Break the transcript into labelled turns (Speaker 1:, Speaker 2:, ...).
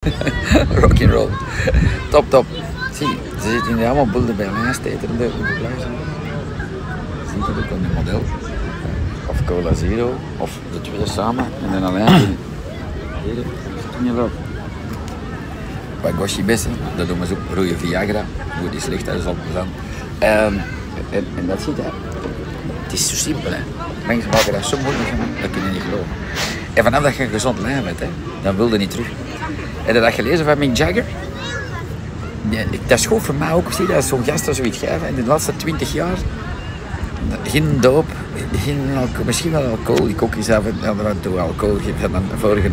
Speaker 1: Rock and roll. Top, top. Zie, ze zitten hier allemaal bulden bij mij steten op de, plaats. Zie je dat ook aan het model? Of Cola Zero, of de twee samen en dan alleen. Hier, wel. Bij Goshi Bessen, dat doen we zo rode Viagra. Goed, die slecht, dat is al plezant. En, en dat zit hè. Het is zo simpel hè. Mensen maken dat zo moeilijk, dat kun je niet geloven. En vanaf dat je een gezond lijf hebt, hè, dan wil je niet terug. Heb je dat gelezen van Mick Jagger? Ja, dat is goed voor mij ook. Zie, dat is zo'n gast dat zoiets geeft. In de laatste twintig jaar, geen doop, geen alcohol, misschien wel alcohol. Ik ook eens af en en toe alcohol. Ik heb dan vorige